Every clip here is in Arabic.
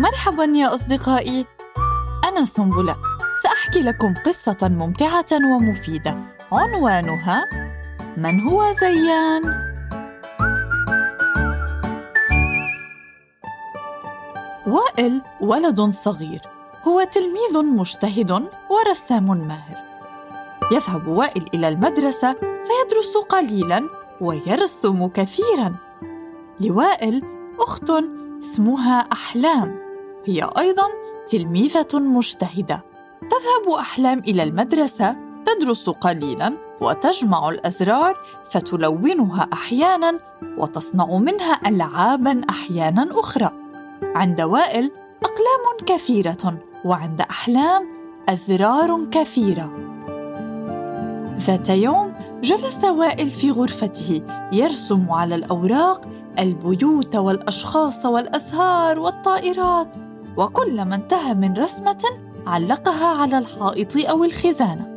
مرحبا يا أصدقائي. أنا سنبلة. سأحكي لكم قصة ممتعة ومفيدة. عنوانها من هو زيان؟ وائل ولد صغير. هو تلميذ مجتهد ورسام ماهر. يذهب وائل إلى المدرسة فيدرس قليلاً ويرسم كثيراً. لوائل أخت اسمها أحلام. هي أيضاً تلميذة مجتهدة. تذهب أحلام إلى المدرسة تدرس قليلاً وتجمع الأزرار فتلونها أحياناً وتصنع منها ألعاباً أحياناً أخرى. عند وائل أقلام كثيرة وعند أحلام أزرار كثيرة. ذات يوم جلس وائل في غرفته يرسم على الأوراق البيوت والأشخاص والأزهار والطائرات. وكلما انتهى من رسمة علقها على الحائط أو الخزانة.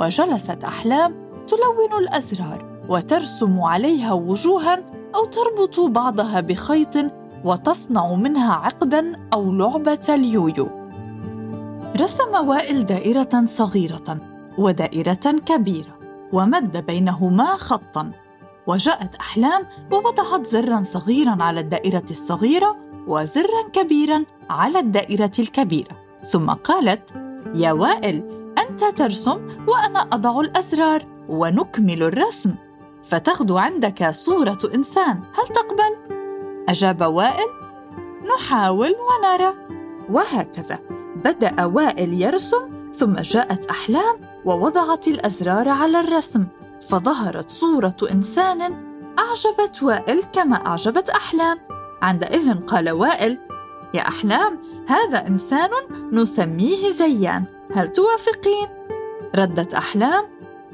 وجلست أحلام تلون الأزرار وترسم عليها وجوها أو تربط بعضها بخيط وتصنع منها عقدا أو لعبة اليويو. رسم وائل دائرة صغيرة ودائرة كبيرة ومد بينهما خطا. وجاءت أحلام ووضعت زرا صغيرا على الدائرة الصغيرة وزرا كبيرا على الدائرة الكبيرة. ثم قالت يا وائل أنت ترسم وأنا أضع الأزرار ونكمل الرسم. فتغدو عندك صورة إنسان هل تقبل؟ أجاب وائل نحاول ونرى. وهكذا بدأ وائل يرسم ثم جاءت أحلام ووضعت الأزرار على الرسم. فظهرت صورة إنسان أعجبت وائل كما أعجبت أحلام. عندئذ قال وائل يا أحلام هذا إنسان نسميه زيان هل توافقين؟ ردت أحلام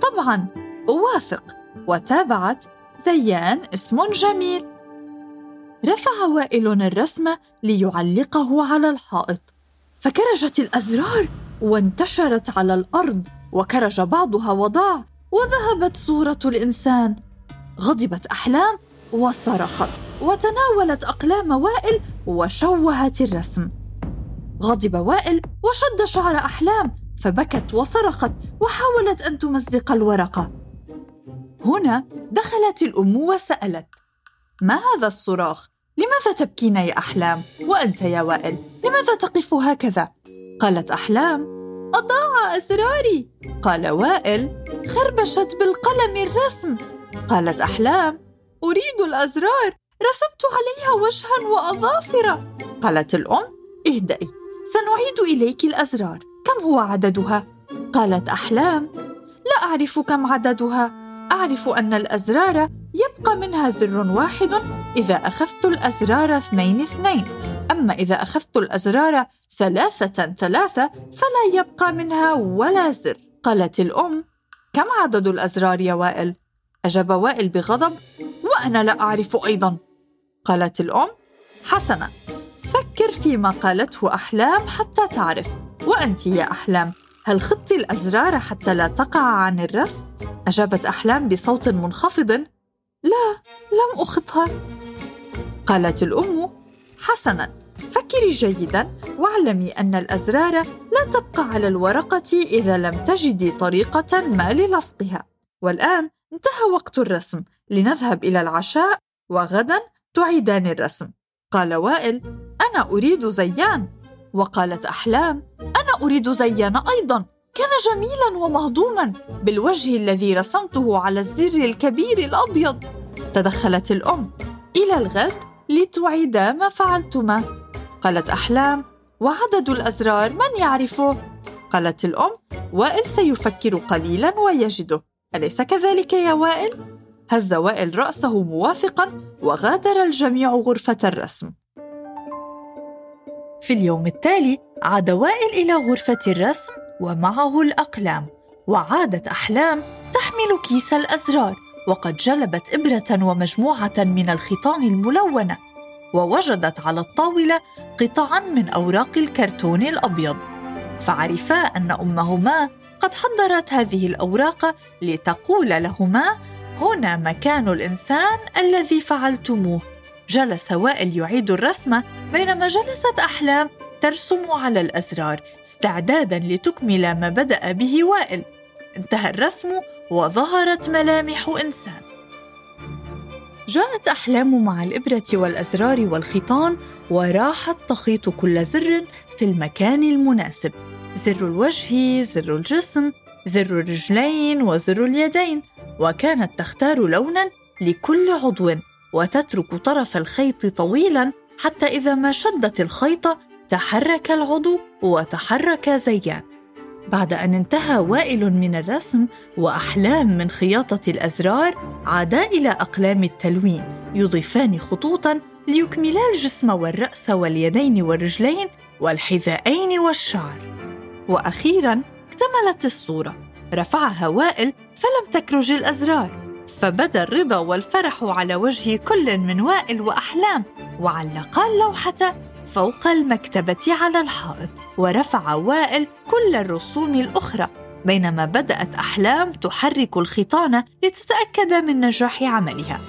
طبعا أوافق. وتابعت زيان اسم جميل. رفع وائل الرسم ليعلقه على الحائط. فكرجت الأزرار وانتشرت على الأرض وكرج بعضها وضاع وذهبت صورة الإنسان. غضبت أحلام وصرخت. وتناولت أقلام وائل وشوهت الرسم غضب وائل وشد شعر أحلام فبكت وصرخت وحاولت أن تمزق الورقة هنا دخلت الأم وسألت ما هذا الصراخ؟ لماذا تبكين يا أحلام؟ وأنت يا وائل لماذا تقف هكذا؟ قالت أحلام أضاع أسراري قال وائل خربشت بالقلم الرسم قالت أحلام أريد الأزرار رسمت عليها وجها وأظافر قالت الأم اهدئي سنعيد إليك الأزرار. كم هو عددها؟ قالت أحلام لا أعرف كم عددها. أعرف أن الأزرار يبقى منها زر واحد إذا أخذت الأزرار اثنين اثنين. أما إذا أخذت الأزرار ثلاثة ثلاثة فلا يبقى منها ولا زر. قالت الأم كم عدد الأزرار يا وائل؟ أجاب وائل بغضب وأنا لا أعرف أيضا. قالت الأم حسنا فكر فيما قالته أحلام حتى تعرف. وأنت يا أحلام هل خضت الأزرار حتى لا تقع عن الرسم؟ أجابت أحلام بصوت منخفض لا لم أخطها. قالت الأم حسنا فكري جيدا واعلمي أن الأزرار لا تبقى على الورقة إذا لم تجدي طريقة ما للصقها. والآن انتهى وقت الرسم. لنذهب إلى العشاء وغدا تعيدان الرسم. قال وائل أنا أريد زيان. وقالت أحلام أنا أريد زيان أيضا. كان جميلا ومهضوما. بالوجه الذي رسمته على الزر الكبير الأبيض. تدخلت الأم. إلى الغد لتعيدا ما فعلتما. قالت أحلام وعدد الأزرار من يعرفه؟ قالت الأم وائل سيفكر قليلا ويجده. أليس كذلك يا وائل؟ هز وائل رأسه موافقا وغادر الجميع غرفة الرسم. في اليوم التالي عاد وائل إلى غرفة الرسم ومعه الأقلام وعادت أحلام تحمل كيس الأزرار وقد جلبت إبرة ومجموعة من الخيطان الملونة ووجدت على الطاولة قطعا من أوراق الكرتون الأبيض. فعرفا أن أمهما قد حضرت هذه الأوراق لتقول لهما هنا مكان الإنسان الذي فعلتموه. جلس وائل يعيد الرسم بينما جلست أحلام ترسم على الأزرار استعدادا لتكمل ما بدأ به وائل. انتهى الرسم وظهرت ملامح إنسان. جاءت أحلام مع الإبرة والأزرار والخيطان وراحت تخيط كل زر في المكان المناسب. زر الوجه زر الجسم زر الرجلين وزر اليدين. وكانت تختار لونا لكل عضو وتترك طرف الخيط طويلا حتى إذا ما شدت الخيط تحرك العضو وتحرك زيان. بعد أن انتهى وائل من الرسم وأحلام من خياطة الأزرار عادا إلى أقلام التلوين يضيفان خطوطا ليكملا الجسم والرأس واليدين والرجلين والحذائين والشعر. وأخيرا اكتملت الصورة. رفعها وائل فلم تكرج الأزرار فبدا الرضا والفرح على وجه كل من وائل وأحلام وعلقا اللوحة فوق المكتبة على الحائط ورفع وائل كل الرسوم الأخرى. بينما بدأت أحلام تحرك الخيطان لتتأكد من نجاح عملها.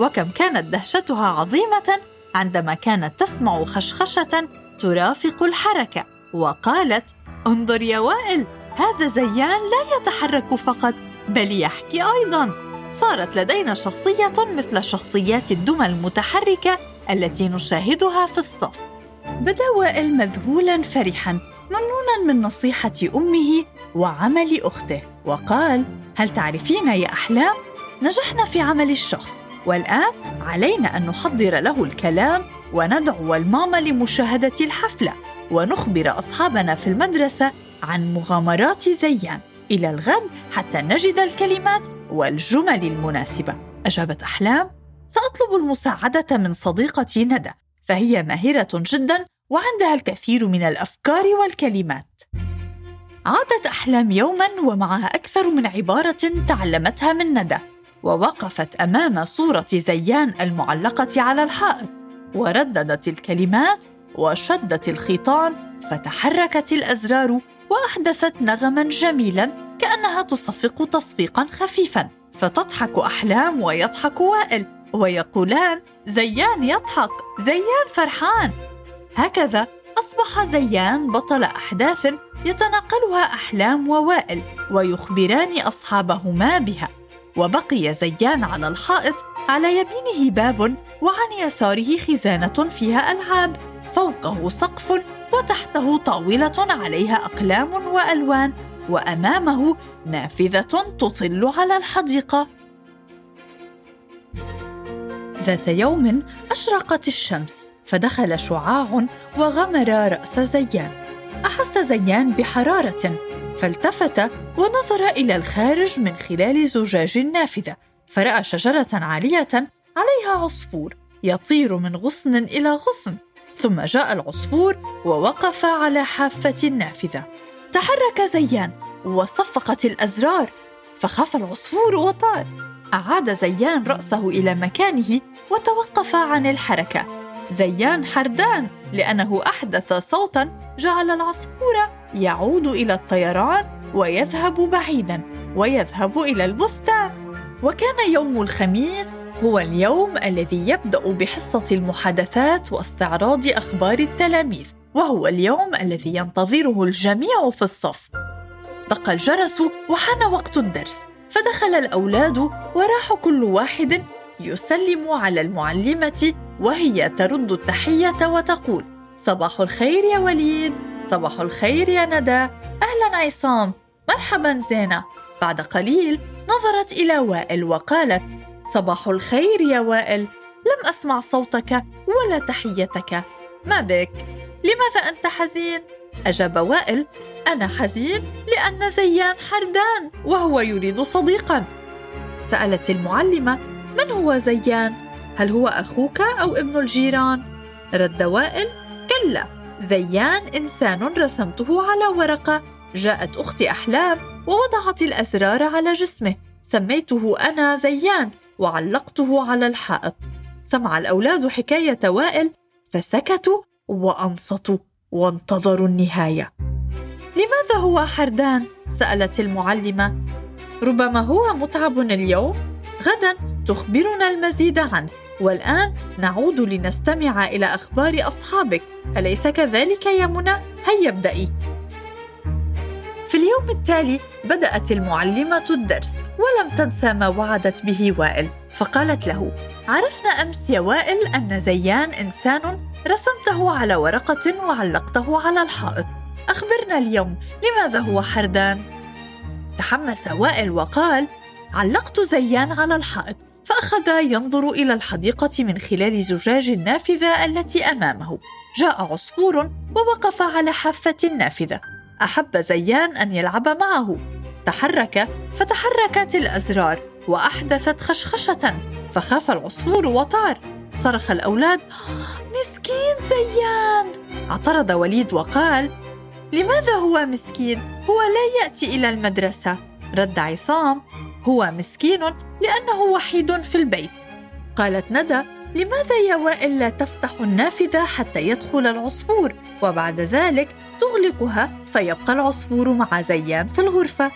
وكم كانت دهشتها عظيمة عندما كانت تسمع خشخشة ترافق الحركة وقالت انظر يا وائل هذا زيان لا يتحرك فقط. بل يحكي أيضا صارت لدينا شخصية مثل شخصيات الدمى المتحركة التي نشاهدها في الصف. بدا وائل مذهولا فرحا ممنونا من نصيحة أمه وعمل أخته وقال هل تعرفين يا أحلام؟ نجحنا في عمل الشخص والآن علينا أن نحضر له الكلام وندعو الماما لمشاهدة الحفلة ونخبر أصحابنا في المدرسة عن مغامرات زيان. إلى الغد حتى نجد الكلمات والجمل المناسبة. أجابت أحلام سأطلب المساعدة من صديقتي ندى فهي ماهرة جدا وعندها الكثير من الأفكار والكلمات. عادت أحلام يوما ومعها أكثر من عبارة تعلمتها من ندى ووقفت أمام صورة زيان المعلقة على الحائط ورددت الكلمات وشدت الخيطان فتحركت الأزرار وأحدثت نغما جميلا كأنها تصفق تصفيقا خفيفا فتضحك أحلام ويضحك وائل ويقولان زيان يضحك زيان فرحان. هكذا أصبح زيان بطل أحداث يتناقلها أحلام ووائل ويخبران أصحابهما بها. وبقي زيان على الحائط على يمينه باب وعن يساره خزانة فيها ألعاب فوقه سقف وتحته طاولة عليها أقلام وألوان وأمامه نافذة تطل على الحديقة. ذات يوم أشرقت الشمس فدخل شعاع وغمر رأس زيان. أحس زيان بحرارة فالتفت ونظر إلى الخارج من خلال زجاج النافذه فرأى شجرة عالية عليها عصفور يطير من غصن إلى غصن. ثم جاء العصفور ووقف على حافة النافذة تحرك زيان وصفقت الأزرار فخاف العصفور وطار. أعاد زيان رأسه إلى مكانه وتوقف عن الحركة. زيان حردان لأنه أحدث صوتا جعل العصفور يعود إلى الطيران ويذهب بعيدا ويذهب إلى البستان. وكان يوم الخميس هو اليوم الذي يبدأ بحصة المحادثات واستعراض أخبار التلاميذ وهو اليوم الذي ينتظره الجميع في الصف. دق الجرس وحان وقت الدرس فدخل الأولاد وراح كل واحد يسلم على المعلمة وهي ترد التحية وتقول صباح الخير يا وليد صباح الخير يا ندى أهلا عصام مرحبا زينة. بعد قليل نظرت إلى وائل وقالت صباح الخير يا وائل. لم أسمع صوتك ولا تحيتك. ما بك؟ لماذا أنت حزين؟ أجاب وائل. أنا حزين لأن زيان حردان وهو يريد صديقا. سألت المعلمة من هو زيان؟ هل هو أخوك أو ابن الجيران؟ رد وائل. كلا زيان إنسان رسمته على ورقة. جاءت أختي أحلام ووضعت الأسرار على جسمه. سميته أنا زيان. وعلقته على الحائط. سمع الأولاد حكاية وائل فسكتوا وأنصتوا وانتظروا النهاية. لماذا هو حردان؟ سألت المعلمة. ربما هو متعب اليوم؟ غدا تخبرنا المزيد عنه. والآن نعود لنستمع إلى أخبار أصحابك. أليس كذلك يا منى؟ هيا ابدأي. في اليوم التالي بدأت المعلمة الدرس ولم تنسى ما وعدت به وائل فقالت له عرفنا أمس يا وائل أن زيان إنسان رسمته على ورقة وعلقته على الحائط. أخبرنا اليوم لماذا هو حردان؟ تحمس وائل وقال علقت زيان على الحائط فأخذ ينظر إلى الحديقة من خلال زجاج النافذة التي أمامه. جاء عصفور ووقف على حافة النافذة. أحب زيان أن يلعب معه. تحرك فتحركت الأزرار وأحدثت خشخشة فخاف العصفور وطار. صرخ الأولاد مسكين زيان! اعترض وليد وقال لماذا هو مسكين؟ هو لا يأتي إلى المدرسة. رد عصام هو مسكين لأنه وحيد في البيت. قالت ندى لماذا يا وائل لا تفتح النافذة حتى يدخل العصفور؟ وبعد ذلك تغلقها فيبقى العصفور مع زيان في الغرفة.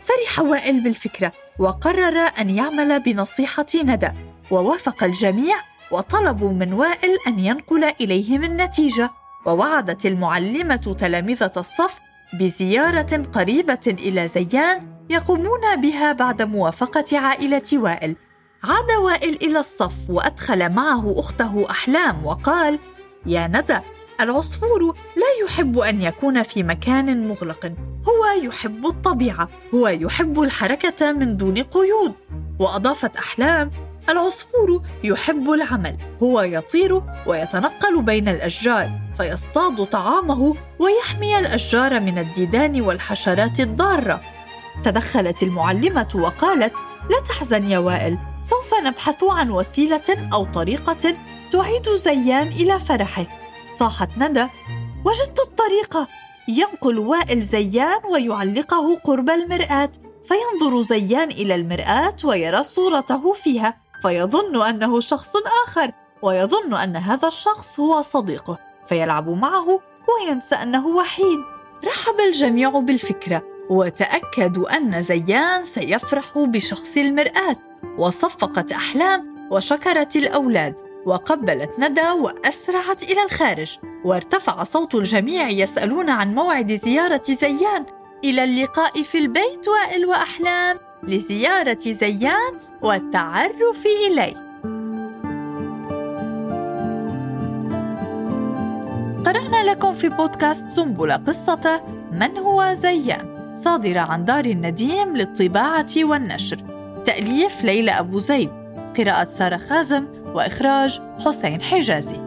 فرح وائل بالفكرة وقرر أن يعمل بنصيحة ندى ووافق الجميع وطلبوا من وائل أن ينقل إليهم النتيجة ووعدت المعلمة تلامذة الصف بزيارة قريبة إلى زيان يقومون بها بعد موافقة عائلة وائل. عاد وائل إلى الصف وأدخل معه أخته أحلام وقال يا ندى العصفور لا يحب أن يكون في مكان مغلق. هو يحب الطبيعة هو يحب الحركة من دون قيود. وأضافت أحلام العصفور يحب العمل هو يطير ويتنقل بين الأشجار فيصطاد طعامه ويحمي الأشجار من الديدان والحشرات الضارة. تدخلت المعلمة وقالت لا تحزن يا وائل سوف نبحث عن وسيلة أو طريقة تعيد زيان إلى فرحه. صاحت ندى. وجدت الطريقة ينقل وائل زيان ويعلقه قرب المرآة فينظر زيان إلى المرآة ويرى صورته فيها فيظن أنه شخص آخر ويظن أن هذا الشخص هو صديقه فيلعب معه وينسى أنه وحيد. رحب الجميع بالفكرة وتاكدوا أن زيان سيفرح بشخص المرآة وصفقت أحلام وشكرت الأولاد. وقبلت ندى وأسرعت إلى الخارج وارتفع صوت الجميع يسألون عن موعد زيارة زيان. إلى اللقاء في البيت وائل وأحلام لزيارة زيان والتعرف إليه. قرأنا لكم في بودكاست سنبلة قصة من هو زيان صادرة عن دار النديم للطباعة والنشر. تأليف ليلى أبو زيد. قراءة سارة خازم وإخراج حسين حجازي.